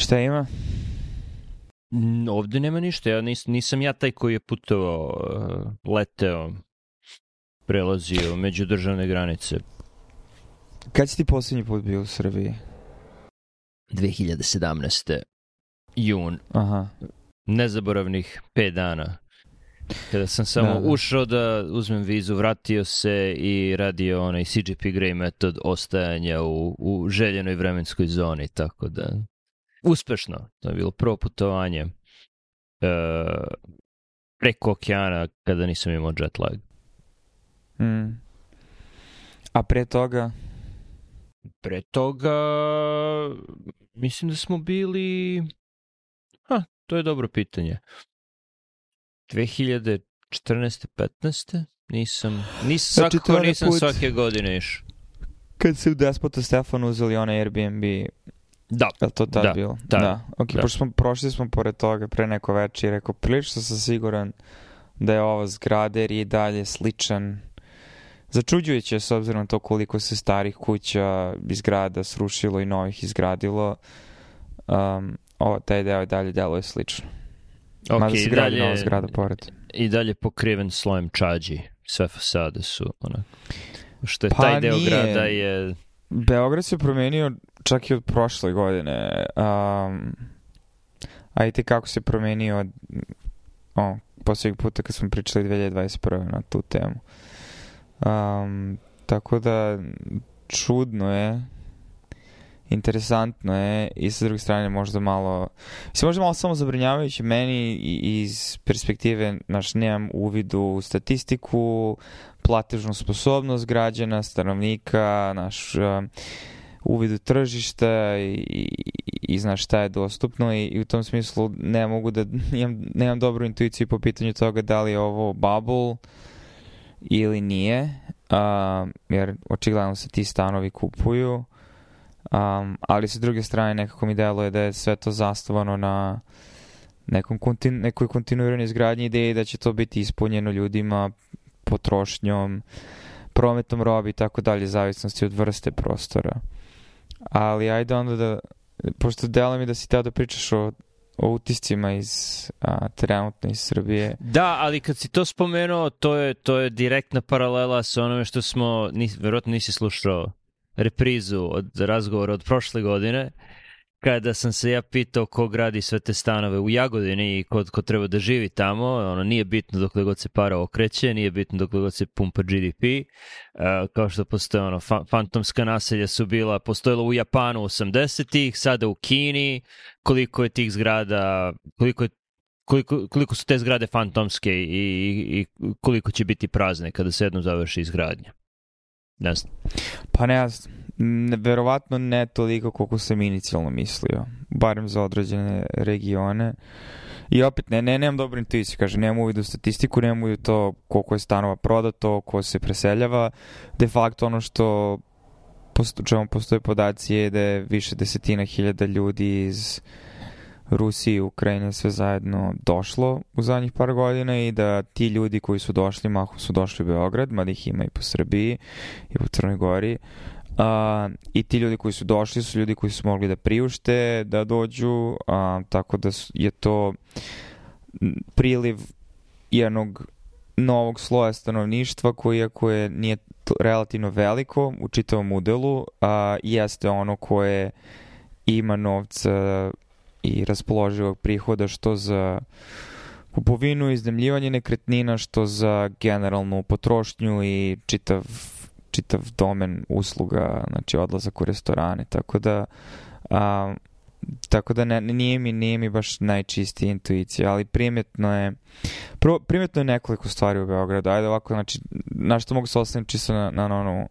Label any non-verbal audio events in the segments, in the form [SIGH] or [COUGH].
Šta ima? Ovde nema ništa, ja nis, nisam ja taj koji je putovao, uh, leteo, prelazio među državne granice. Kad si ti poslednji put bio u Srbiji? 2017. jun, Aha. nezaboravnih 5 dana. Kada sam samo da. da. ušao da uzmem vizu, vratio se i radio onaj CGP Grey metod ostajanja u, u željenoj vremenskoj zoni, tako da uspešno. To je bilo prvo putovanje e, preko okeana kada nisam imao jet lag. Mm. A pre toga? Pre toga mislim da smo bili ha, to je dobro pitanje 2014. 15. Nisam, nisam Znači, svakako nisam put- svake godine išao. Kad si u Despota Stefanu uzeli onaj Airbnb, Da, je to tad Da, bilo? da, da. Ok, da. pošto smo, prošli smo pored toga pre neko veče i rekao, prilično sam siguran da je ova zgrada jer je i dalje sličan. Začuđujuće je s obzirom na to koliko se starih kuća iz grada srušilo i novih izgradilo. Um, ovo, taj deo i dalje deluje slično. ok, Mada se i gradi nova dalje, zgrada pored. i dalje pokriven slojem čađi. Sve fasade su onako. Što je Pa taj deo nije. grada je... Beograd se promenio čak i od prošle godine. Um, a i te kako se promenio od o, posljednjeg puta kad smo pričali 2021. na tu temu. Um, tako da čudno je interesantno je i sa druge strane možda malo se možda malo samo zabrinjavajuće meni iz perspektive naš nemam uvid u statistiku platežnu sposobnost građana, stanovnika, naš um, uvid u tržište i, i, i znaš šta je dostupno i, i u tom smislu ne mogu da [LAUGHS] nemam, nemam dobru intuiciju po pitanju toga da li je ovo bubble ili nije um, jer očigledno se ti stanovi kupuju um, ali sa druge strane nekako mi deluje da je sve to zastovano na nekom kontin, nekoj kontinuiranoj izgradnji ideje da će to biti ispunjeno ljudima potrošnjom, prometom robi i tako dalje, zavisnosti od vrste prostora. Ali ajde onda da, pošto delo mi da si teo da pričaš o, o utiscima iz, a, trenutno iz Srbije. Da, ali kad si to spomenuo, to je, to je direktna paralela sa onome što smo, nis, verovatno nisi slušao reprizu od razgovora od prošle godine, kada sam se ja pitao ko gradi sve te stanove u Jagodini i ko, ko treba da živi tamo, ono nije bitno dokle god se para okreće, nije bitno dokle god se pumpa GDP, uh, kao što postoje ono, fa fantomska naselja su bila, postojilo u Japanu 80-ih, sada u Kini, koliko je tih zgrada, koliko je koliko, koliko su te zgrade fantomske i, i, i koliko će biti prazne kada se jednom završi izgradnja. Ne znam. Pa ne, ne, verovatno ne toliko koliko sam inicijalno mislio, barem za određene regione. I opet, ne, ne, nemam dobru intuiciju, kaže, nemam uvid u statistiku, nemam uvid u to koliko je stanova prodato, ko se preseljava. De facto ono što posto, čemu postoje podaci je da je više desetina hiljada ljudi iz Rusije i Ukrajine sve zajedno došlo u zadnjih par godina i da ti ljudi koji su došli, mahom su došli u Beograd, mada ih ima i po Srbiji i po Crnoj Gori. Uh, I ti ljudi koji su došli su ljudi koji su mogli da priušte, da dođu, uh, tako da su- je to priliv jednog novog sloja stanovništva koji ako je nije relativno veliko u čitavom udelu, a jeste ono koje ima novca i raspoloživog prihoda što za kupovinu i iznajmljivanje nekretnina, što za generalnu potrošnju i čitav čitav domen usluga, znači odlazak u restorane, tako da a, tako da ne, nije mi nije mi baš najčistija intuicija, ali primetno je prvo, primetno je nekoliko stvari u Beogradu, ajde ovako, znači na što mogu se ostaviti čisto na, na, na onu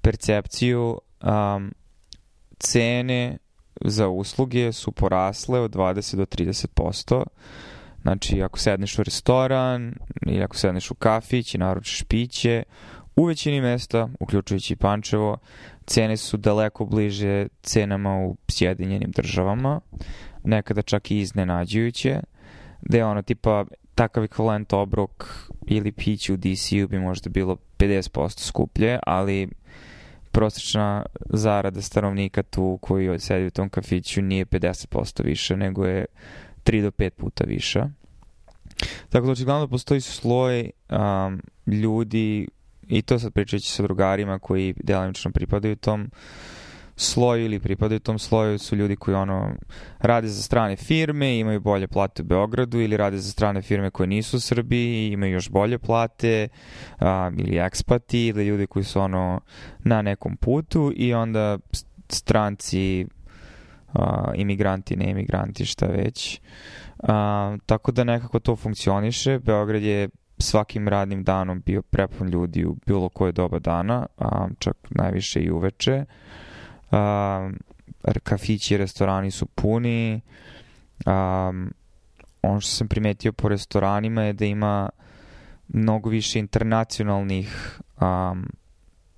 percepciju um, cene za usluge su porasle od 20 do 30%. Znači, ako sedneš u restoran ili ako sedneš u kafić i naručiš piće, u većini mesta, uključujući i Pančevo, cene su daleko bliže cenama u Sjedinjenim državama, nekada čak i iznenađujuće, da je ono tipa takav ekvivalent obrok ili piće u DC-u bi možda bilo 50% skuplje, ali prosječna zarada stanovnika tu koji sedi u tom kafiću nije 50% više, nego je 3 do 5 puta viša. Tako da očigledno postoji sloj um, ljudi, i to sad pričajući sa drugarima koji delimično pripadaju tom sloju ili pripadaju tom sloju su ljudi koji ono rade za strane firme, imaju bolje plate u Beogradu ili rade za strane firme koje nisu u Srbiji, imaju još bolje plate um, ili ekspati ili ljudi koji su ono na nekom putu i onda stranci uh, imigranti, ne imigranti, šta već. Uh, tako da nekako to funkcioniše. Beograd je svakim radnim danom bio prepun ljudi u bilo koje doba dana, a, čak najviše i uveče. A, kafići i restorani su puni. A, ono što sam primetio po restoranima je da ima mnogo više internacionalnih a,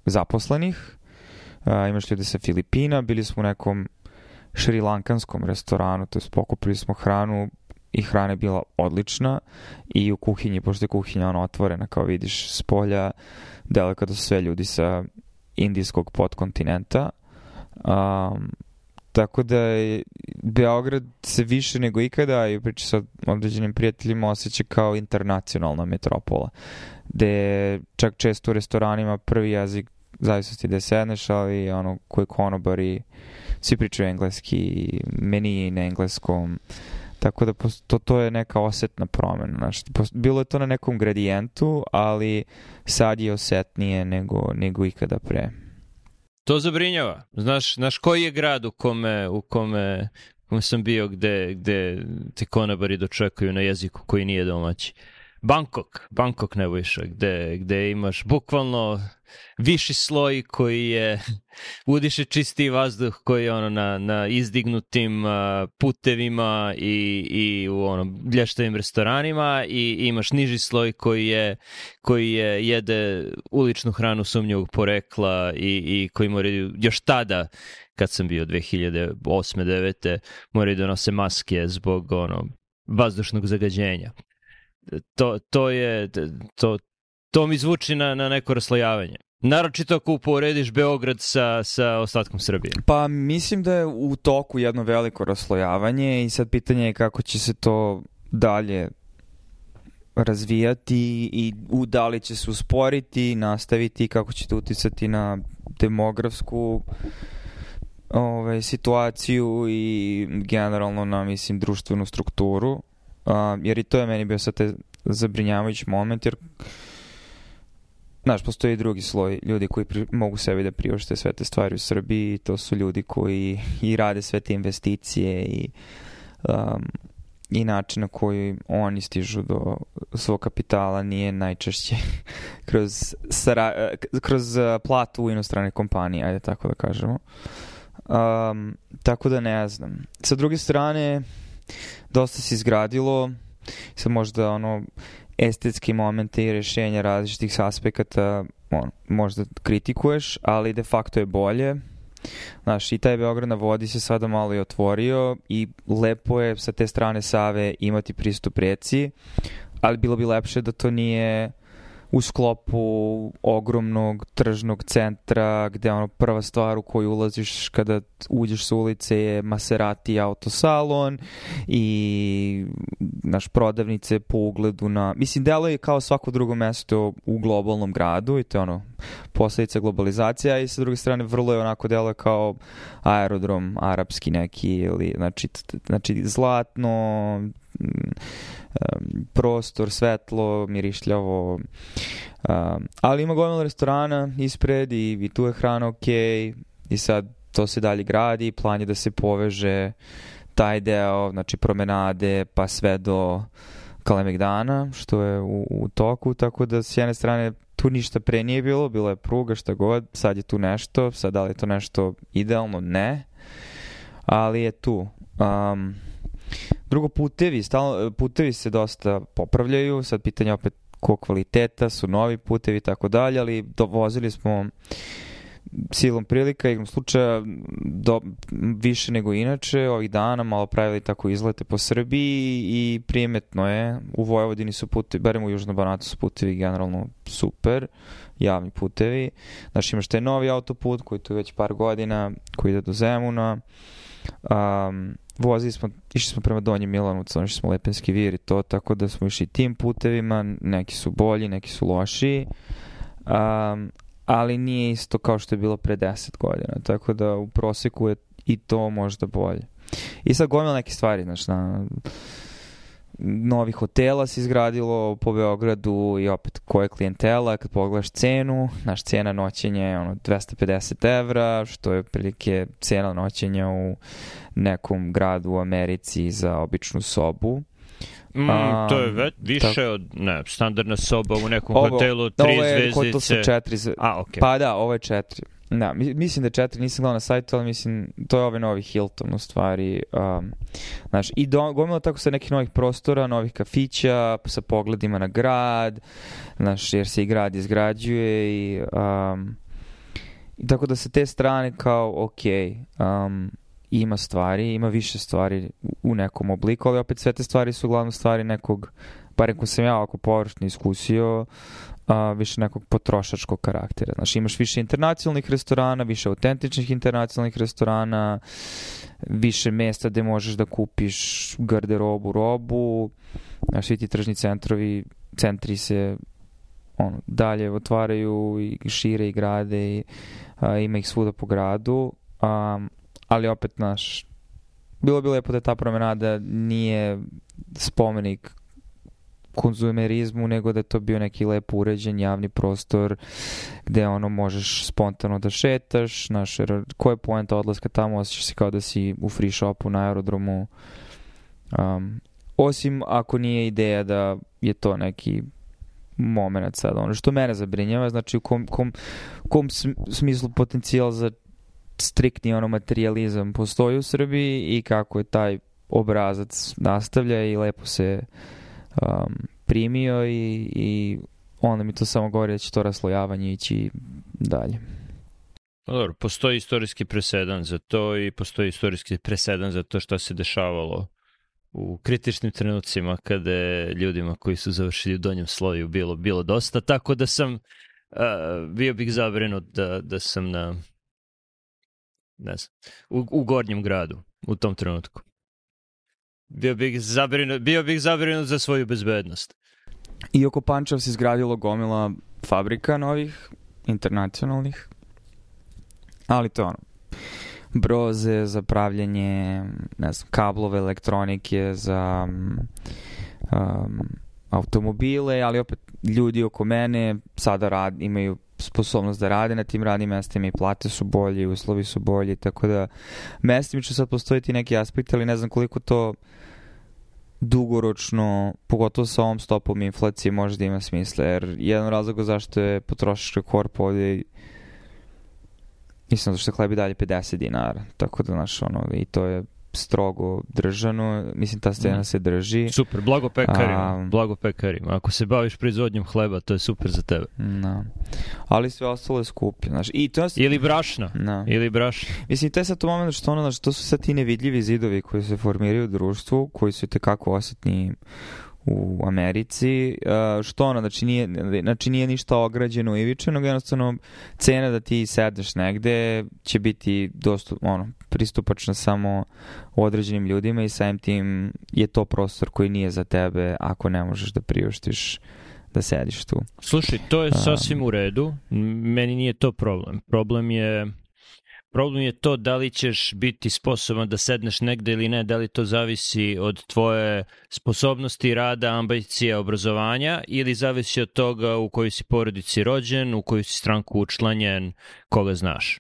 zaposlenih. A, imaš ljude sa Filipina, bili smo u nekom šrilankanskom restoranu, to je pokupili smo hranu i hrana je bila odlična i u kuhinji, pošto je kuhinja ona otvorena, kao vidiš, s polja, delaka da su sve ljudi sa indijskog podkontinenta. Um, tako da je Beograd se više nego ikada i priča sa određenim prijateljima osjeća kao internacionalna metropola gde čak često u restoranima prvi jezik zavisnosti da sedneš, ali ono koji konobari svi pričaju engleski, meni na engleskom Tako da to, to je neka osetna promena. Znači, bilo je to na nekom gradijentu, ali sad je osetnije nego, nego ikada pre. To zabrinjava. Znaš, znaš koji je grad u kome, u kome, u kome sam bio gde, gde te konobari dočekuju na jeziku koji nije domaći? Bangkok, Bangkok Nebojša, gde, gde imaš bukvalno viši sloj koji je [LAUGHS] udiše čisti vazduh koji je ono na, na izdignutim putevima i, i u ono blještavim restoranima i imaš niži sloj koji je koji je jede uličnu hranu sumnjivog porekla i, i koji mora još tada kad sam bio 2008. 9. moraju da nose maske zbog ono vazdušnog zagađenja to, to je, to, to mi zvuči na, na neko raslojavanje. Naročito ako uporediš Beograd sa, sa ostatkom Srbije. Pa mislim da je u toku jedno veliko raslojavanje i sad pitanje je kako će se to dalje razvijati i u da li će se usporiti, nastaviti, kako će to uticati na demografsku ovaj, situaciju i generalno na, mislim, društvenu strukturu Uh, jer i to je meni bio sad te zabrinjavajući moment, jer Znaš, postoji i drugi sloj ljudi koji pri, mogu sebi da priušte sve te stvari u Srbiji to su ljudi koji i rade sve te investicije i, um, i način na koji oni stižu do svog kapitala nije najčešće [LAUGHS] kroz, sara, kroz platu u inostrane kompanije, ajde tako da kažemo. Um, tako da ne znam. Sa druge strane, dosta se izgradilo, sad možda ono estetski momente i rešenja različitih aspekata on, možda kritikuješ, ali de facto je bolje. Znaš, i taj Beograd na vodi se sada malo i otvorio i lepo je sa te strane Save imati pristup reci, ali bilo bi lepše da to nije u sklopu ogromnog tržnog centra gde ono prva stvar u koju ulaziš kada uđeš sa ulice je Maserati autosalon i naš prodavnice po ugledu na... Mislim, delo je kao svako drugo mesto u globalnom gradu i to je ono posledica globalizacija i sa druge strane vrlo je onako delo kao aerodrom arapski neki ili znači, znači zlatno prostor, svetlo, mirišljavo. Ali ima gomila restorana ispred i, i tu je hrana ok i sad to se dalje gradi, plan je da se poveže taj deo, znači promenade pa sve do Kalemegdana, što je u, u toku, tako da s jedne strane tu ništa pre nije bilo, bilo je pruga, šta god, sad je tu nešto, sad da li je to nešto idealno, ne, ali je tu. Um, Drugo, putevi, stalno, putevi se dosta popravljaju, sad pitanje opet ko kvaliteta, su novi putevi i tako dalje, ali dovozili smo silom prilika, igrom slučaja, do, više nego inače, ovih dana malo pravili tako izlete po Srbiji i primetno je, u Vojvodini su putevi, barem u Južnom Banatu su putevi generalno super, javni putevi. Znači imaš taj novi autoput koji tu već par godina, koji ide do Zemuna, um, vozili smo, išli smo prema Donjem Milanovcu, išli smo Lepenski vir i to, tako da smo išli tim putevima, neki su bolji, neki su lošiji, um, ali nije isto kao što je bilo pre 10 godina, tako da u proseku je i to možda bolje. I sad gomila neke stvari, znaš, na, novi hotela se izgradilo po Beogradu i opet ko je klijentela, kad pogledaš cenu, naš cena noćenja je ono 250 evra, što je prilike cena noćenja u nekom gradu u Americi za običnu sobu. Mm, um, to je ve, više tak... od, ne, standardna soba u nekom ovo, hotelu, tri ovo je, zvezdice. Hotel sa četiri zvezdice. A, okay. Pa da, ovo je četiri. Da, mislim da je četiri, nisam gledao na sajtu, ali mislim, to je ovaj novi Hilton u stvari. Um, znaš, i do, gomila tako sa nekih novih prostora, novih kafića, sa pogledima na grad, znaš, jer se i grad izgrađuje i, um, i tako da se te strane kao, ok, um, ima stvari, ima više stvari u nekom obliku, ali opet sve te stvari su uglavnom stvari nekog, bar ako sam ja ovako površno iskusio, a, više nekog potrošačkog karaktera. Znači imaš više internacionalnih restorana, više autentičnih internacionalnih restorana, više mesta gde možeš da kupiš garderobu, robu, znaš, svi ti tržni centrovi, centri se ono, dalje otvaraju i šire i grade i a, ima ih svuda po gradu, a, ali opet naš bilo bi lepo da ta promenada nije spomenik konzumerizmu, nego da je to bio neki lepo uređen javni prostor gde ono možeš spontano da šetaš, znaš, koja je poenta odlaska tamo, osjećaš se kao da si u free shopu na aerodromu. Um, osim ako nije ideja da je to neki moment sad, ono što mene zabrinjava, znači u kom, kom, kom smislu potencijal za striktni ono materializam postoji u Srbiji i kako je taj obrazac nastavlja i lepo se um, primio i, i onda mi to samo govori da će to raslojavanje ići dalje. Dobro, postoji istorijski presedan za to i postoji istorijski presedan za to što se dešavalo u kritičnim trenucima kada je ljudima koji su završili u donjem sloju bilo bilo dosta, tako da sam uh, bio bih zabrinut da, da sam na ne znam, u, u gornjem gradu u tom trenutku. Bio bih zabrinut, bio bih zabrinut za svoju bezbednost. I oko Pančeva se izgradilo gomila fabrika novih, internacionalnih, ali to ono, broze za pravljanje, ne znam, kablove elektronike za um, automobile, ali opet ljudi oko mene sada rad, imaju sposobnost da rade na tim radnim mestima i plate su bolje, uslovi su bolji, tako da mestimično sad postoji ti neki aspekt, ali ne znam koliko to dugoročno, pogotovo sa ovom stopom inflacije, može da ima smisla, jer jedan razlog zašto je potrošačka korpa ovde mislim da što je hleb i dalje 50 dinara, tako da, znaš, ono, i to je strogo držano, mislim ta scena mm. se drži. Super, blago pekarima, A, blago pekarima. Ako se baviš proizvodnjom hleba, to je super za tebe. Da. Ali sve ostalo je skuplje, znaš. I to je... Ili brašna. Da. Ili brašna. Mislim, to je sad to moment što ono, znaš, to su sad ti nevidljivi zidovi koji se formiraju u društvu, koji su tekako osetni u Americi, uh, što ono, znači nije, znači nije ništa ograđeno i vičeno, jednostavno cena da ti sedeš negde će biti dostup, ono, pristupačna samo određenim ljudima i samim tim je to prostor koji nije za tebe ako ne možeš da priuštiš da sediš tu. Slušaj, to je sasvim u redu, meni nije to problem. Problem je Problem je to da li ćeš biti sposoban da sedneš negde ili ne, da li to zavisi od tvoje sposobnosti rada, ambicije, obrazovanja ili zavisi od toga u kojoj si porodici rođen, u kojoj si stranku učlanjen, koga znaš.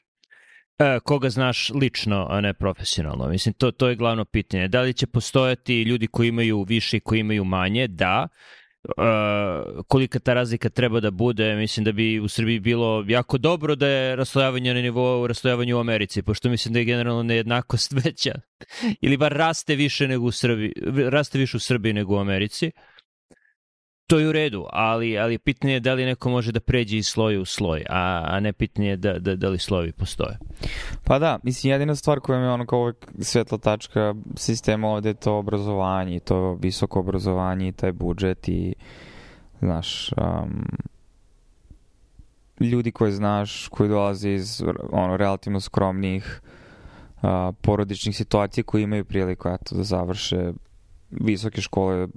E, koga znaš lično, a ne profesionalno. Mislim, to, to je glavno pitanje. Da li će postojati ljudi koji imaju više i koji imaju manje? Da. Uh, kolika ta razlika treba da bude, mislim da bi u Srbiji bilo jako dobro da je raslojavanje na nivou raslojavanju u Americi, pošto mislim da je generalno nejednakost [LAUGHS] veća, ili bar raste više nego u Srbiji, raste više u Srbiji nego u Americi. To je u redu, ali, ali pitanje je da li neko može da pređe iz sloja u sloj, a, a ne pitanje je da, da, da li slojevi postoje. Pa da, mislim, jedina stvar koja mi je ono kao uvek svetla tačka sistema ovde je to obrazovanje, to visoko obrazovanje i taj budžet i znaš, um, ljudi koje znaš, koji dolaze iz ono, relativno skromnih uh, porodičnih situacija koji imaju priliku eto, da završe visoke škole,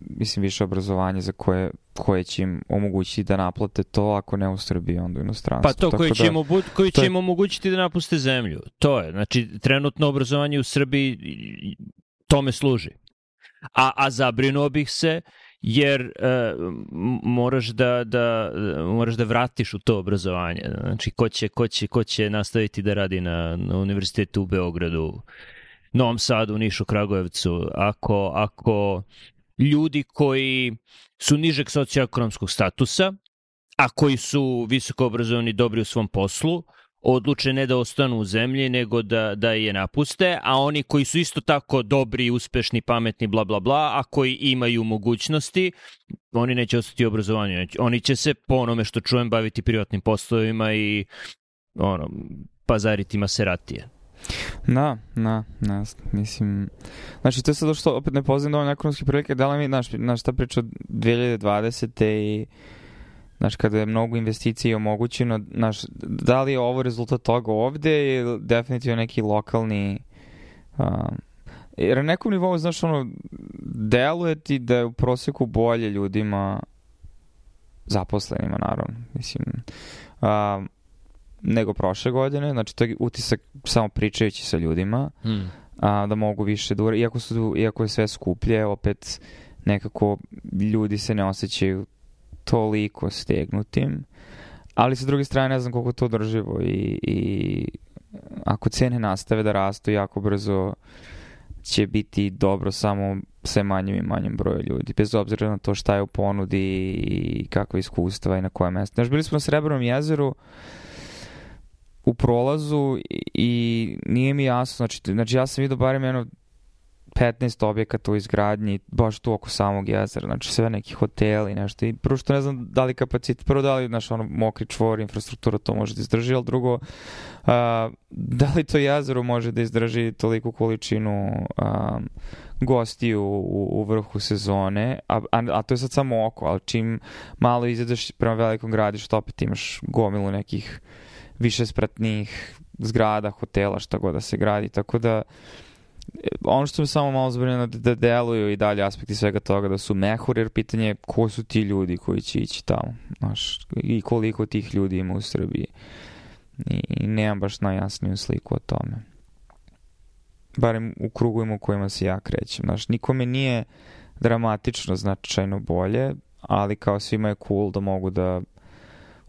mislim više obrazovanje za koje, koje će im omogućiti da naplate to, ako ne u Srbiji, onda u inostranstvu. Pa to, koji, da, će, im, obu, koji će je... im omogućiti da napuste zemlju. To je, znači, trenutno obrazovanje u Srbiji tome služi. A, a zabrinuo bih se jer uh, moraš da, da, moraš da vratiš u to obrazovanje. Znači, ko će, ko će, ko će nastaviti da radi na, na univerzitetu u Beogradu, Novom Sadu, Nišu, Kragujevcu, ako, ako ljudi koji su nižeg socioekonomskog statusa, a koji su visoko obrazovani dobri u svom poslu, odluče ne da ostanu u zemlji, nego da, da je napuste, a oni koji su isto tako dobri, uspešni, pametni, bla, bla, bla, a koji imaju mogućnosti, oni neće ostati u obrazovanju. Oni će se, po onome što čujem, baviti privatnim poslovima i ono, pazariti maseratije. Da, da, da, mislim, znači to je sad što opet ne poznam dovoljno ekonomske prilike, da li mi, znaš, znaš ta priča od 2020. i Znaš, kada je mnogo investicija omogućeno, znaš, da li je ovo rezultat toga ovde ili definitivno neki lokalni... Um, jer na nekom nivou, znaš, ono, deluje ti da je u proseku bolje ljudima zaposlenima, naravno. Mislim, um, nego prošle godine, znači to je utisak samo pričajući sa ljudima, hmm. a, da mogu više da iako, su, iako je sve skuplje, opet nekako ljudi se ne osjećaju toliko stegnutim, ali sa druge strane ne znam koliko to drživo i, i ako cene nastave da rastu jako brzo će biti dobro samo sve manjem i manjem broju ljudi, bez obzira na to šta je u ponudi i kakva iskustva i na koje mesto. Znaš, bili smo na Srebrnom jezeru, u prolazu i nije mi jasno, znači, znači ja sam vidio barem jedno 15 objekata u izgradnji, baš tu oko samog jezera, znači sve neki hoteli, nešto. I prvo što ne znam da li kapacit, prvo da li, znaš, ono, mokri čvor, infrastruktura to može da izdrži, ali drugo, a, da li to jezero može da izdrži toliku količinu a, gostiju u, u vrhu sezone, a, a, a to je sad samo oko, ali čim malo izjedeš prema velikom gradištu, opet imaš gomilu nekih više spratnih zgrada, hotela, šta god da se gradi, tako da ono što me samo malo zbrinu da deluju i dalje aspekti svega toga da su mehur, jer pitanje je ko su ti ljudi koji će ići tamo, znaš, i koliko tih ljudi ima u Srbiji. I, i nemam baš najjasniju sliku o tome. Barem u krugovima u kojima se ja krećem. Znaš, nikome nije dramatično značajno bolje, ali kao svima je cool da mogu da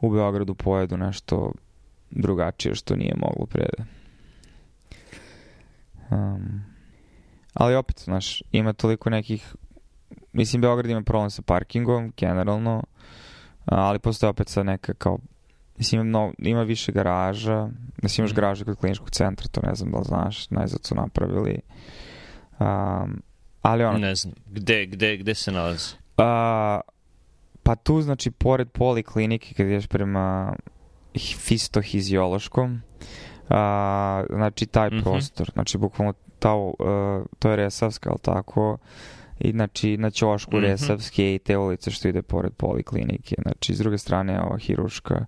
u Beogradu pojedu nešto drugačije što nije moglo pre Um, ali opet, znaš, ima toliko nekih... Mislim, Beograd ima problem sa parkingom, generalno, ali postoje opet sa neka kao... Mislim, ima, no, ima više garaža. Mislim, imaš mm. garaže kod kliničkog centra, to ne znam da li znaš, najzad su napravili. Um, ali ono... Ne znam, gde, gde, gde se nalazi? Uh, pa tu, znači, pored poliklinike, kad ideš prema fistohiziološkom, a, znači taj mm -hmm. prostor, znači bukvalno ta, uh, to je Resavska, ali tako, i znači na ćošku mm -hmm. Resavske i te ulice što ide pored poliklinike, znači s druge strane ova hiruška,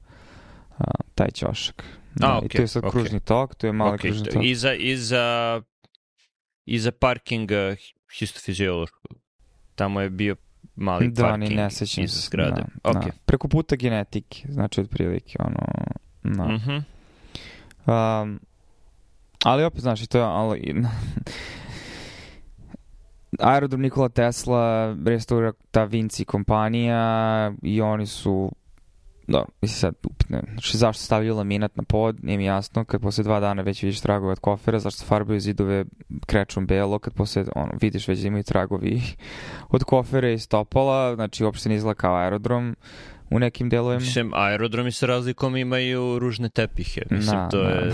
uh, taj ćošak. A, okay, I tu je sad okay. kružni tok, tu je mali okay, kružni tok. I za, i za, i za parking uh, histofiziološkog. Tamo je bio mali da, parking ni ne sećam iz zgrade. Da, okay. da. Preko puta genetike, znači otprilike ono... Da. Mm -hmm. Um, ali opet, znaš, to je... Ali, [LAUGHS] aerodrom Nikola Tesla restaura ta Vinci kompanija i oni su da, mislim sad upitne. Znači, zašto stavljaju laminat na pod, nije mi jasno, kad posle dva dana već vidiš tragove od kofera, zašto farbaju zidove krečom belo, kad posle, ono, vidiš već da imaju tragovi [LAUGHS] od kofera i stopala, znači, uopšte ne izgleda kao aerodrom u nekim delovima. Mislim, aerodromi sa razlikom imaju ružne tepihe. Mislim, na, to na. je... [LAUGHS]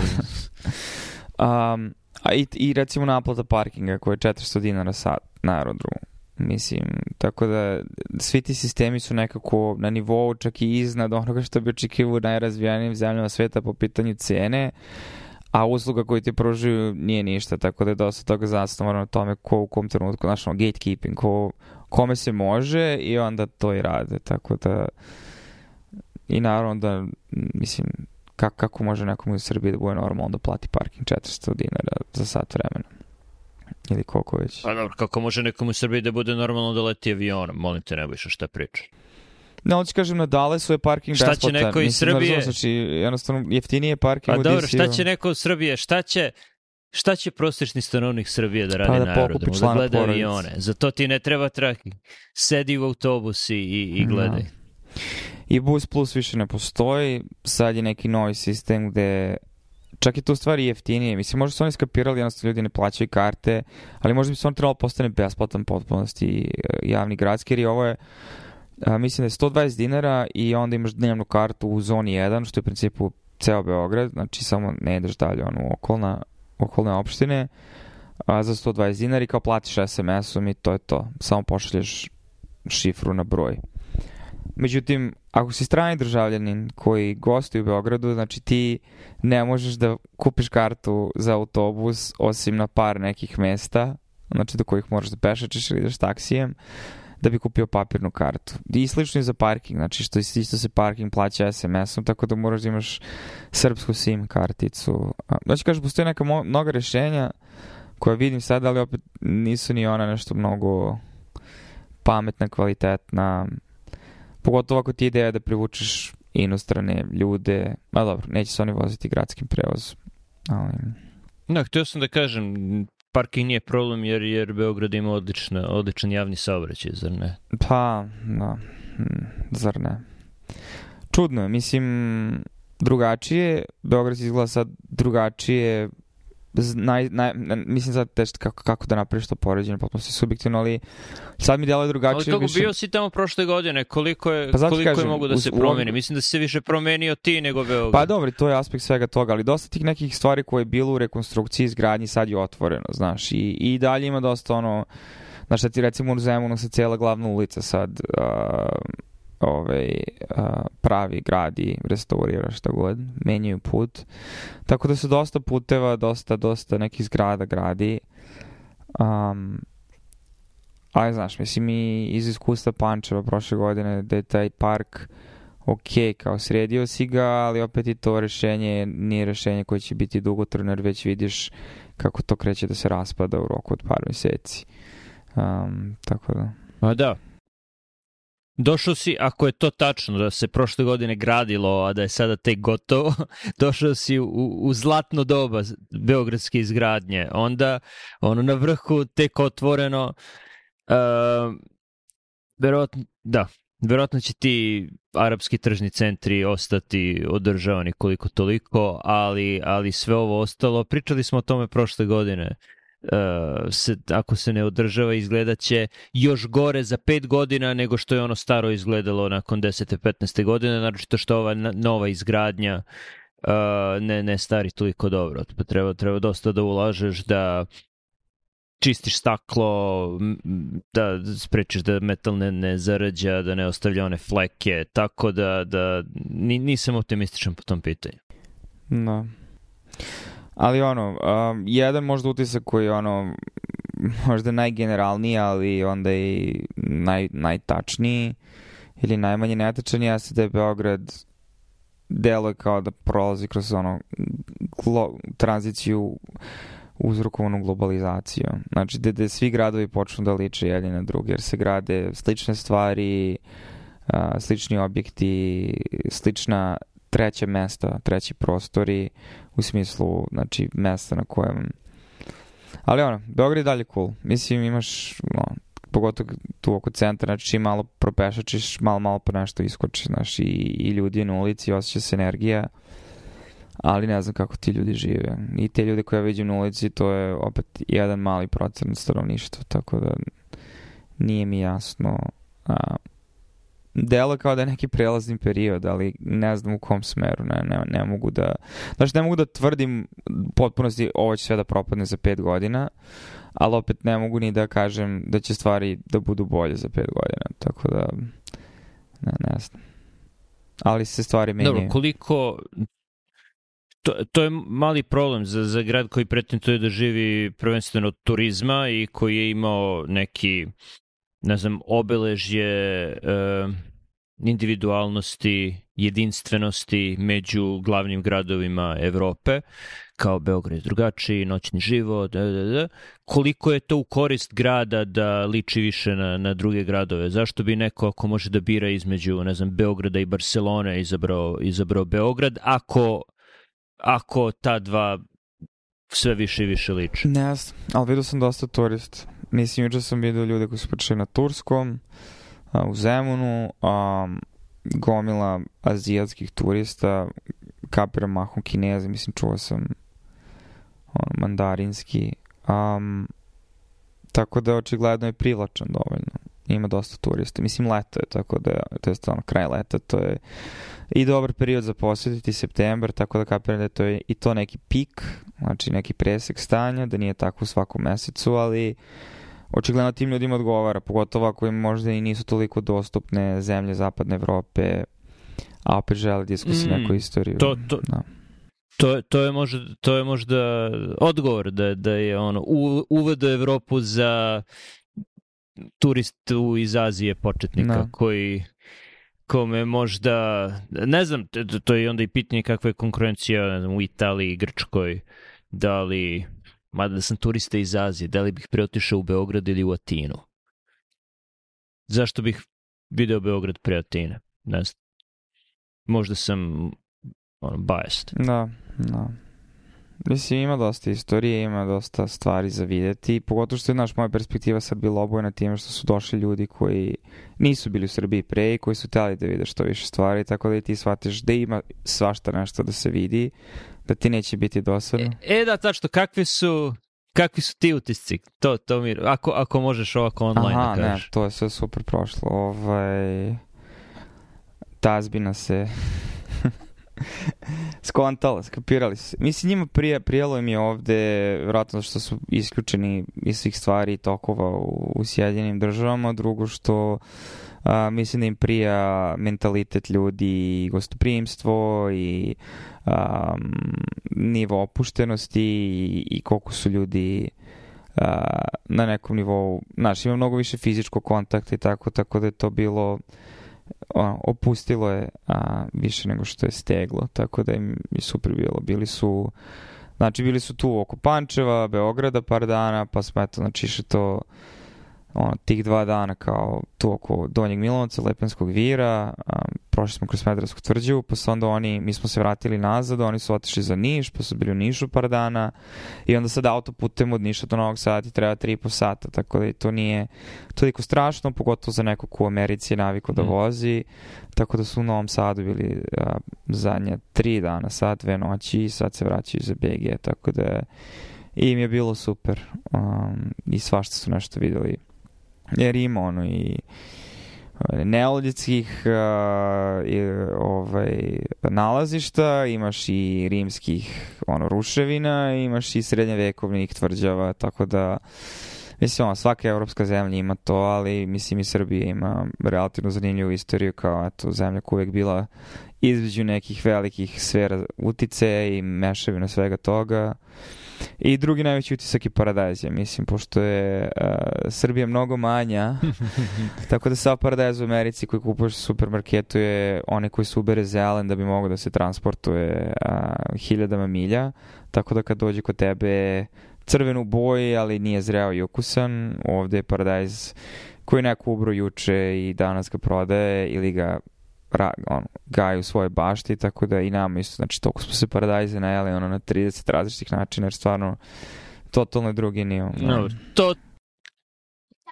um, a i, i recimo naplata parkinga koja je 400 dinara sat na aerodromu. Mislim, tako da svi ti sistemi su nekako na nivou čak i iznad onoga što bi očekivao u najrazvijanijim zemljama sveta po pitanju cene, a usluga koju ti pružuju nije ništa, tako da je dosta toga zasnovano na tome ko u kom trenutku, znaš, no, gatekeeping, ko, kome se može i onda to i rade, tako da i naravno da, mislim, kako, kako može nekom u Srbiji da bude normalno da plati parking 400 dinara za sat vremena? Ili koliko već? Pa dobro, kako može nekom u Srbiji da bude normalno da leti avionom? Molim te, ne više šta priča. Ne, ali ću kažem, na Dalesu je parking šta besplatan. Šta će neko iz Mislim, Srbije... Razumno, znači, jednostavno, jeftinije parking Pa u dobro, šta će neko iz Srbije? Šta će... Šta će prosječni stanovnik Srbije da radi Pa da na aerodromu? Da gleda porodice. avione. Za to ti ne treba tracking. Sedi u autobus i, i, i gledaj. I Bus Plus više ne postoji, sad je neki novi sistem gde čak je to u stvari jeftinije. Mislim, možda su oni skapirali, jednostavno ljudi ne plaćaju karte, ali možda bi se on trebalo postane besplatan potpunosti e, javni gradski, jer i ovo je a, mislim da je 120 dinara i onda imaš dnevnu kartu u zoni 1, što je u principu ceo Beograd, znači samo ne ideš dalje ono, u okolna, okolne opštine, a, za 120 dinara i kao platiš SMS-om i to je to. Samo pošalješ šifru na broj. Međutim, ako si strani državljanin koji gostuje u Beogradu, znači ti ne možeš da kupiš kartu za autobus osim na par nekih mesta, znači do kojih moraš da pešačeš ili ideš taksijem, da bi kupio papirnu kartu. I slično i za parking, znači što isto se parking plaća SMS-om, tako da moraš da imaš srpsku SIM karticu. Znači, kažem, postoje neka mnoga rešenja koja vidim sad, ali opet nisu ni ona nešto mnogo pametna, kvalitetna. Pogotovo ako ti je ideja da privučeš inostrane ljude. Ma dobro, neće se oni voziti gradskim prevozom. Ali... Da, htio sam da kažem, parking nije problem jer, jer Beograd ima odlična, odličan javni saobraćaj, zar ne? Pa, da. Hm, Zar ne? Čudno je, mislim, drugačije, Beograd izgleda sad drugačije, naj, naj, mislim sad teško kako, kako da napraviš to poređenje, potpuno se subjektivno, ali sad mi djeluje Ali drugačije. kako više... bio si tamo prošle godine, koliko je, Pa koliko kažem, je mogu da uz- se u promeni? Mislim da si se više promenio ti nego Beograd. Pa dobro, to je aspekt svega toga, ali dosta tih nekih stvari koje je bilo u rekonstrukciji izgradnji sad je otvoreno, znaš, i, i dalje ima dosta ono, znaš, šta ti recimo u Zemunu se cijela glavna ulica sad uh, ovaj, pravi, gradi, restaurira šta god, menjaju put, tako da se dosta puteva, dosta, dosta nekih zgrada gradi, um, ali znaš, mislim i iz iskustva Pančeva prošle godine da je taj park ok, kao sredio si ga, ali opet i to rešenje nije rešenje koje će biti dugotrajno, jer već vidiš kako to kreće da se raspada u roku od par meseci. Um, tako da... Pa da. Došao si, ako je to tačno, da se prošle godine gradilo, a da je sada tek gotovo, [LAUGHS] došao si u, u zlatno doba beogradske izgradnje. Onda, ono na vrhu tek otvoreno, uh, verovatno, da, verovatno će ti arapski tržni centri ostati održavani koliko toliko, ali, ali sve ovo ostalo, pričali smo o tome prošle godine, uh, se, ako se ne održava izgledat će još gore za pet godina nego što je ono staro izgledalo nakon 10. 15. godine, naročito što ova nova izgradnja uh, ne, ne stari toliko dobro. Pa treba, treba dosta da ulažeš da čistiš staklo, da sprečiš da metal ne, ne zarađa, da ne ostavlja one fleke, tako da, da ni, nisam optimističan po tom pitanju. Da. Ali ono, um, jedan možda utisak koji je ono možda najgeneralniji, ali onda i naj, najtačniji ili najmanje netačan jeste da je Beograd deluje kao da prolazi kroz ono glo, tranziciju uzrokovanu globalizacijom. Znači, da, da svi gradovi počnu da liče jedni na druge, jer se grade slične stvari, a, slični objekti, slična treća mesta, treći prostori, u smislu, znači, mesta na kojem... Ali ono, Beograd je dalje cool. Mislim, imaš, no, pogotovo tu oko centra, znači čim malo propešačiš, malo, malo po nešto iskoči, znaš, i, i ljudi na ulici, osjeća se energija, ali ne znam kako ti ljudi žive. I te ljude koje ja vidim na ulici, to je opet jedan mali procent stanovništva, tako da nije mi jasno a, delo kao da je neki prelazni period, ali ne znam u kom smeru, ne, ne, ne mogu da, znači ne mogu da tvrdim potpunosti ovo će sve da propadne za pet godina, ali opet ne mogu ni da kažem da će stvari da budu bolje za pet godina, tako da ne, ne znam. Ali se stvari menjaju. Dobro, koliko to, to je mali problem za, za grad koji pretenduje da živi prvenstveno od turizma i koji je imao neki, ne znam, obeležje e, individualnosti, jedinstvenosti među glavnim gradovima Evrope, kao Beograd je drugačiji, noćni život, da, da, da. koliko je to u korist grada da liči više na, na druge gradove? Zašto bi neko ako može da bira između, ne znam, Beograda i Barcelone izabrao, izabrao Beograd, ako ako ta dva sve više i više liče. Ne znam, ali vidio sam dosta turista. Mislim, juče sam vidio ljude koji su počeli na Turskom, a, u Zemunu, a, gomila azijatskih turista, kapira mahom kineza, mislim, čuo sam on, mandarinski. Um, tako da očigledno je privlačan dovoljno. Ima dosta turista. Mislim, leto je, tako da, to je stvarno kraj leta, to je i dobar period za posjetiti septembar, tako da kapiram da je to i to neki pik, znači neki presek stanja, da nije tako u svakom mesecu, ali očigledno tim ljudima odgovara, pogotovo ako im možda i nisu toliko dostupne zemlje zapadne Evrope, a opet žele diskusiju mm, neku istoriju. To, to, da. To, to, je možda, to je možda odgovor da, da je ono u, uvod u Evropu za turistu iz Azije početnika da. koji kome možda, ne znam, to je onda i pitanje kakva je konkurencija ne znam, u Italiji, Grčkoj, da li, mada da sam turista iz Azije, da li bih preotišao u Beograd ili u Atinu? Zašto bih video Beograd pre Atine? Ne znam. Možda sam ono, biased. Da, da. Mislim, ima dosta istorije, ima dosta stvari za videti, pogotovo što je, naš moja perspektiva sad bila obojena time što su došli ljudi koji nisu bili u Srbiji pre i koji su teli da vide što više stvari, tako da i ti shvatiš da ima svašta nešto da se vidi, da ti neće biti dosadno. E, e da, tačno, kakvi su, kakvi su ti utisci? To, to mi, ako, ako možeš ovako online Aha, da kažeš. ne, to je sve super prošlo. Ovaj, tazbina se [LAUGHS] skontala, skapirali su. Mislim, njima prije, prijelo im je ovde, vratno što su isključeni iz svih stvari i tokova u, u Sjedinim državama, drugo što a, mislim da im prija mentalitet ljudi i gostoprimstvo i a, nivo opuštenosti i, i koliko su ljudi a, na nekom nivou, znaš, ima mnogo više fizičkog kontakta i tako, tako da je to bilo ono, opustilo je a, više nego što je steglo, tako da im je super bilo. Bili su, znači bili su tu oko Pančeva, Beograda par dana, pa smo eto, znači išli to ono, tih dva dana kao tu oko Donjeg Milanovca, Lepenskog vira, a, prošli smo kroz Smedravsku tvrđu, pa su onda oni, mi smo se vratili nazad, oni su otišli za Niš, pa su bili u Nišu par dana i onda sad autoputem od Niša do Novog Sada ti treba 3,5 sata, tako da i to nije toliko strašno, pogotovo za nekog ko u Americi je naviko da mm. vozi, tako da su u Novom Sadu bili a, zadnje tri dana, sad, dve noći i sad se vraćaju za BG, tako da i im je bilo super um, i svašta su nešto videli jer ima ono i neolitskih uh, ovaj, nalazišta, imaš i rimskih ono, ruševina, imaš i srednjevekovnih tvrđava, tako da mislim, ono, svaka evropska zemlja ima to, ali mislim i Srbija ima relativno zanimljivu istoriju kao eto, zemlja koja uvek bila između nekih velikih sfera utice i mešavina svega toga. I drugi najveći utisak je paradajz, mislim, pošto je uh, Srbija mnogo manja, [LAUGHS] tako da sav paradajz u Americi koji kupuješ u supermarketu je onaj koji se ubere zelen da bi mogao da se transportuje uh, hiljadama milja, tako da kad dođe kod tebe crven u boji, ali nije zreo i ukusan, ovde je paradajz koji neko ubro juče i danas ga prodaje ili ga ra, ono, gaju u svojoj bašti, tako da i nama isto, znači toliko smo se paradajze najeli ono, na 30 različitih načina, jer stvarno totalno drugi nivo. No, to,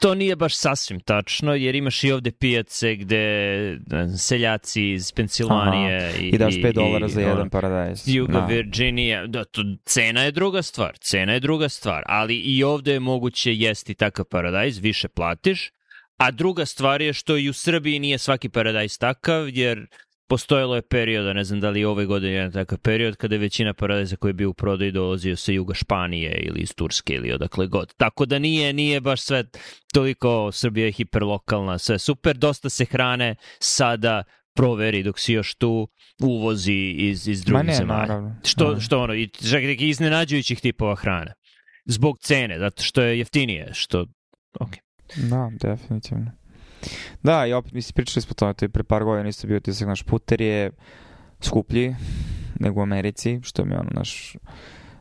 to nije baš sasvim tačno, jer imaš i ovde pijace gde seljaci iz Pensilvanije Aha, i, i daš 5 dolara za jedan ono, paradajz. Juga da. Virginija, da, to, cena je druga stvar, cena je druga stvar, ali i ovde je moguće jesti takav paradajz, više platiš, A druga stvar je što i u Srbiji nije svaki paradajz takav, jer postojalo je perioda, ne znam da li ove godine je takav period, kada je većina paradajza koji je bio u prodaju dolazio sa juga Španije ili iz Turske ili odakle god. Tako da nije, nije baš sve toliko, Srbija je hiperlokalna, sve super, dosta se hrane sada proveri dok si još tu uvozi iz, iz drugih ne, zemalja. naravno. Što, što ono, i čak neki iznenađujućih tipova hrane. Zbog cene, zato što je jeftinije, što, ok. Da, definitivno. Da, i opet, mislim, pričali smo o tome, to je pre par godina isto bio tisak, naš puter je skuplji nego u Americi, što mi je ono, naš,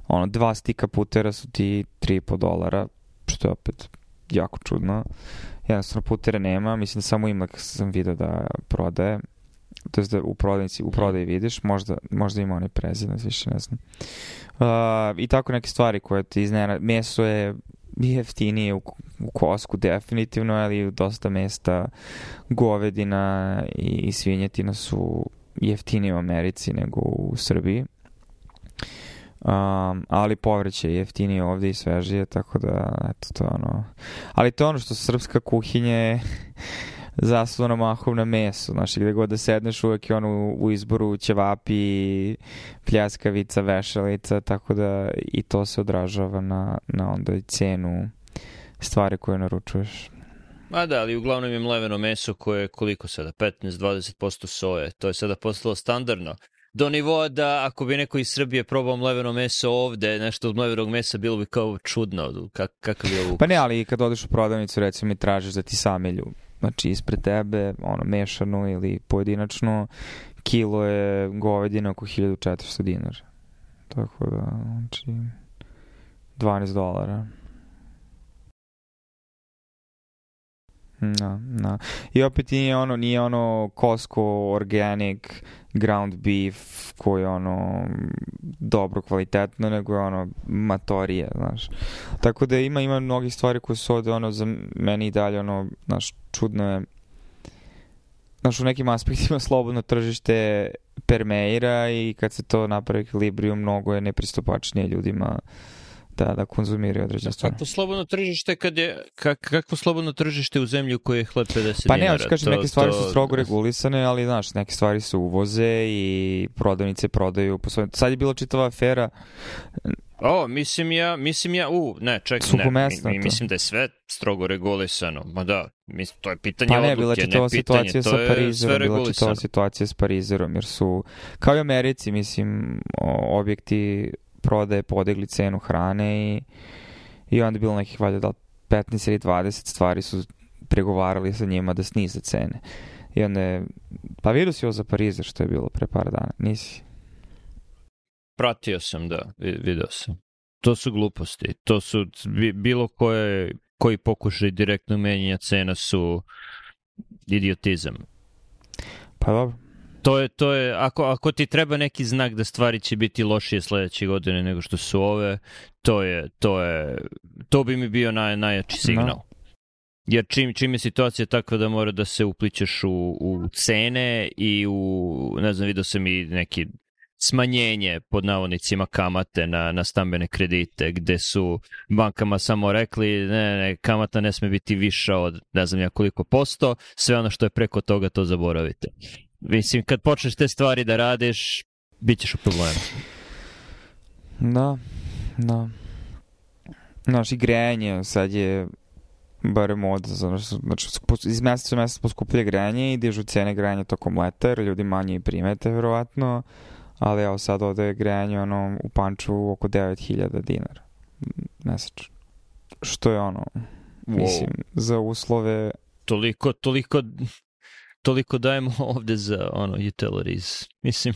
ono, dva stika putera su ti 3,5 dolara, što je opet jako čudno. Jednostavno putere nema, mislim da samo Imlek sam vidio da prodaje, to je da u prodavnici, u prodaji vidiš, možda, možda ima onaj prezident, više ne znam. Uh, I tako neke stvari koje ti iznena, meso je jeftinije u, u Kosku definitivno, ali u dosta mesta govedina i, i svinjetina su jeftinije u Americi nego u Srbiji. Um, ali povrće je jeftinije ovde i svežije, tako da, eto, to ono... Ali to ono što srpska kuhinja mahom na meso, znaš, gde god da sedneš uvek je ono u, izboru ćevapi, pljeskavica, vešalica, tako da i to se odražava na, na onda i cenu stvari koje naručuješ. Ma da, ali uglavnom je mleveno meso koje je koliko sada, 15-20% soje. To je sada postalo standardno. Do nivoa da ako bi neko iz Srbije probao mleveno meso ovde, nešto od mlevenog mesa bilo bi kao čudno. Kak, kakav je ovo? Pa ne, ali kad odeš u prodavnicu, recimo i tražiš da ti samelju, znači ispred tebe, ono, mešano ili pojedinačno, kilo je govedina oko 1400 dinara. Tako da, znači, 12 dolara. Da, da. I opet nije ono, nije ono Costco organic ground beef koji je ono dobro kvalitetno, nego je ono matorije, znaš. Tako da ima, ima mnogih stvari koje su ovde ono za meni i dalje ono, znaš, čudno je znaš, u nekim aspektima [LAUGHS] slobodno tržište permeira i kad se to napravi ekvilibriju, mnogo je nepristupačnije ljudima da, da konzumiraju određene stvari. Kakvo slobodno tržište kad je, kak, kakvo slobodno tržište u zemlji u kojoj je hleb 50 Pa ne, hoću kažem, To- neke stvari to- su strogo regulisane, ali znaš, neke stvari su uvoze i prodavnice prodaju. Po svojim... Sad je bila čitava afera, O, mislim ja, mislim ja, u, ne, čekaj, ne, mi, mi, mislim da je sve strogo regulisano. Ma da, mislim, to je pitanje pa ne, odluke, bila čitava ne pitanje, situacija to sa Parizerom, bila čitava situacija s Parizerom, jer su, kao i Americi, mislim, objekti prodaje podigli cenu hrane i, i onda je bilo nekih valjda da li 15 ili 20 stvari su pregovarali sa njima da snize cene. I onda je, pa vidio si ovo za Parizer što je bilo pre par dana, nisi? Pratio sam, da, vi- video sam. To su gluposti. To su bi- bilo koje, koji pokušaj direktno menjanja cena su idiotizam. Pa dobro. To je, to je, ako, ako ti treba neki znak da stvari će biti lošije sledeće godine nego što su ove, to je, to je, to bi mi bio naj, najjači signal. Jer čim, čim je situacija takva da mora da se upličeš u, u cene i u, ne znam, vidio sam i neki smanjenje pod navodnicima kamate na, na stambene kredite, gde su bankama samo rekli ne, ne, kamata ne sme biti viša od ne znam ja koliko posto, sve ono što je preko toga to zaboravite. Mislim, kad počneš te stvari da radiš, bit ćeš u problemu. Da, da. Znaš, i grejanje sad je barem od, znači, znači iz meseca u mesec poskuplje grejanje i dižu cene grejanja tokom leta, jer ljudi manje i primete, verovatno, ali evo sad ovde je grejanje ono, u Panču oko 9000 dinara mesečno. Što je ono, mislim, za uslove Toliko, toliko, toliko dajemo [LAUGHS] ovde za ono utilities. Mislim,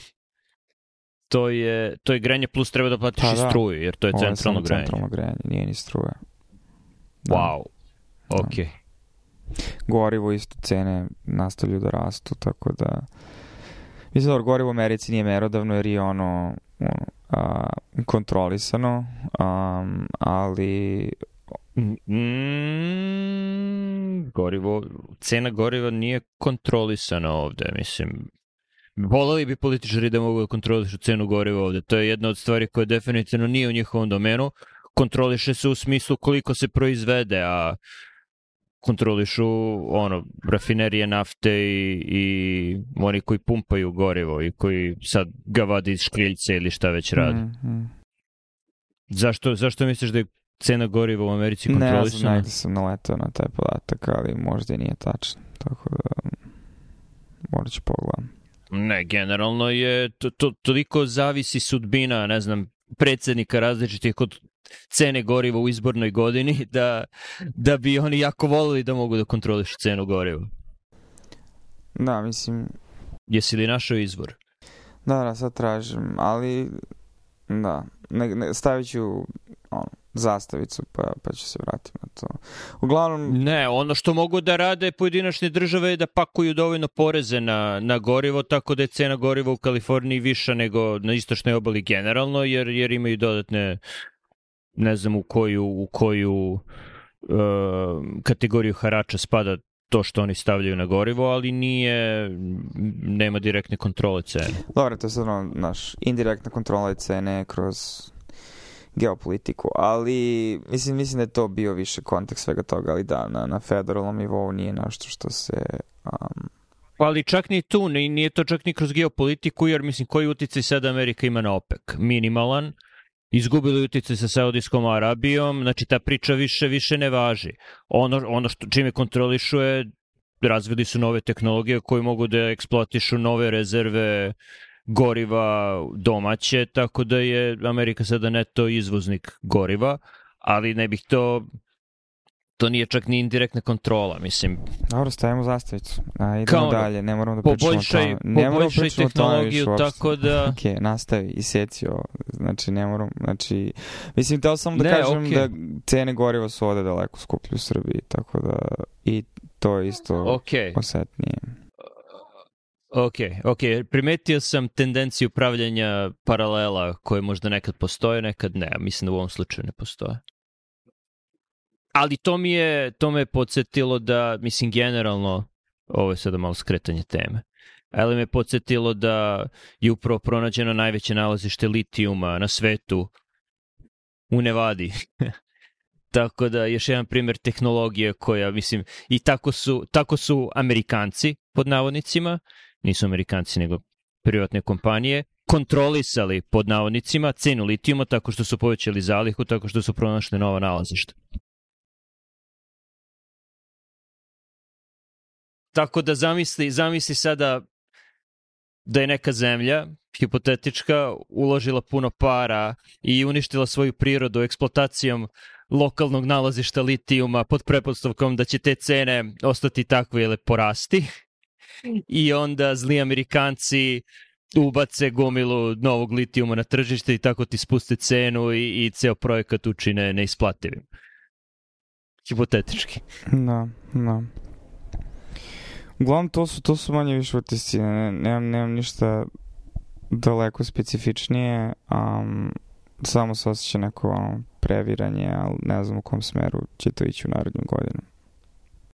to je, to je grejanje plus treba da platiš Pa i da. struju, jer to je ovo je centralno grejanje. centralno grejanje, nije ni struja. Da. Wow. Ok. gorivo isto cene nastavljaju da rastu, tako da mislim da gorivo u Americi nije merodavno jer je ono, ono a, kontrolisano, um, ali Mm, gorivo, cena goriva nije kontrolisana ovde, mislim. Voleli bi političari da mogu da kontrolišu cenu goriva ovde. To je jedna od stvari koja definitivno nije u njihovom domenu. Kontroliše se u smislu koliko se proizvede, a kontrolišu ono, rafinerije nafte i, i oni koji pumpaju gorivo i koji sad ga vadi iz škriljce ili šta već radi. Mm, mm. Zašto, zašto misliš da je cena goriva u Americi Ne znam, kontrolisana? negde sam naletao na taj podatak, ali možda i nije tačno. Tako da, morat ću pogledam. Ne, generalno je to, to, toliko zavisi sudbina, ne znam, predsednika različitih kod cene goriva u izbornoj godini [LAUGHS] da, da bi oni jako volili da mogu da kontrolišu cenu goriva. Da, mislim, Jesi li našao izvor? da, da, sad tražim, ali, da, ne, ne, stavit ću ono, zastavicu, pa, pa ću se vratiti na to. Uglavnom, Ne, ono što mogu da rade pojedinačne države je da pakuju dovoljno poreze na, na gorivo, tako da je cena goriva u Kaliforniji viša nego na istočnoj obali generalno, jer, jer imaju dodatne, ne znam u koju, u koju uh, kategoriju harača spada to što oni stavljaju na gorivo, ali nije, nema direktne kontrole cene. dobro, to je sad ono, naš, indirektna kontrola cene kroz geopolitiku, ali mislim, mislim da je to bio više kontekst svega toga, ali da, na, na federalnom nivou nije nešto što se um, Ali čak ni tu, ni, nije to čak ni kroz geopolitiku, jer mislim koji uticaj sada Amerika ima na OPEC? Minimalan. Izgubili uticaj sa Saudijskom Arabijom, znači ta priča više više ne važi. Ono, ono što čime kontrolišu je razvili su nove tehnologije koje mogu da eksploatišu nove rezerve goriva domaće, tako da je Amerika sada neto izvoznik goriva, ali ne bih to to nije čak ni indirektna kontrola, mislim. Dobro, stavimo zastavicu. A, idemo Kao ono, dalje, ne moramo da pričamo o tome. Ne moramo da poboljšaj pričamo o tome tehnologiju više uopšte. tako da... Ok, nastavi, iseci ovo. Znači, ne moram, znači... Mislim, teo sam da Ne, kažem okej. da cene goriva su ovde daleko skuplje u Srbiji, tako da i to je isto Ok, osetnije. Ok, ok. Primetio sam tendenciju pravljanja paralela koje možda nekad postoje, nekad ne. Mislim da u ovom slučaju ne postoje. Ali to mi je, to me je podsjetilo da, mislim, generalno, ovo je sada malo skretanje teme, ali me je podsjetilo da je upravo pronađeno najveće nalazište litijuma na svetu u Nevadi. [LAUGHS] Tako da još jedan primjer tehnologije koja, mislim, i tako su, tako su Amerikanci, pod navodnicima, nisu Amerikanci nego privatne kompanije, kontrolisali pod navodnicima cenu litijuma tako što su povećali zalihu, tako što su pronašli nova nalazišta. Tako da zamisli, zamisli sada da je neka zemlja, hipotetička, uložila puno para i uništila svoju prirodu eksploatacijom lokalnog nalazišta litijuma pod prepostavkom da će te cene ostati takve ili porasti. I onda zli Amerikanci ubace gomilu novog litijuma na tržište i tako ti spuste cenu i, i ceo projekat učine neisplativim. Hipotetički. Da, da. Uglavnom, to su, to su manje više utisci. Ne, nemam, nemam ništa daleko specifičnije. Um, samo se osjeća neko ono, previranje, ali ne znam u kom smeru će to ići u narednim godinama.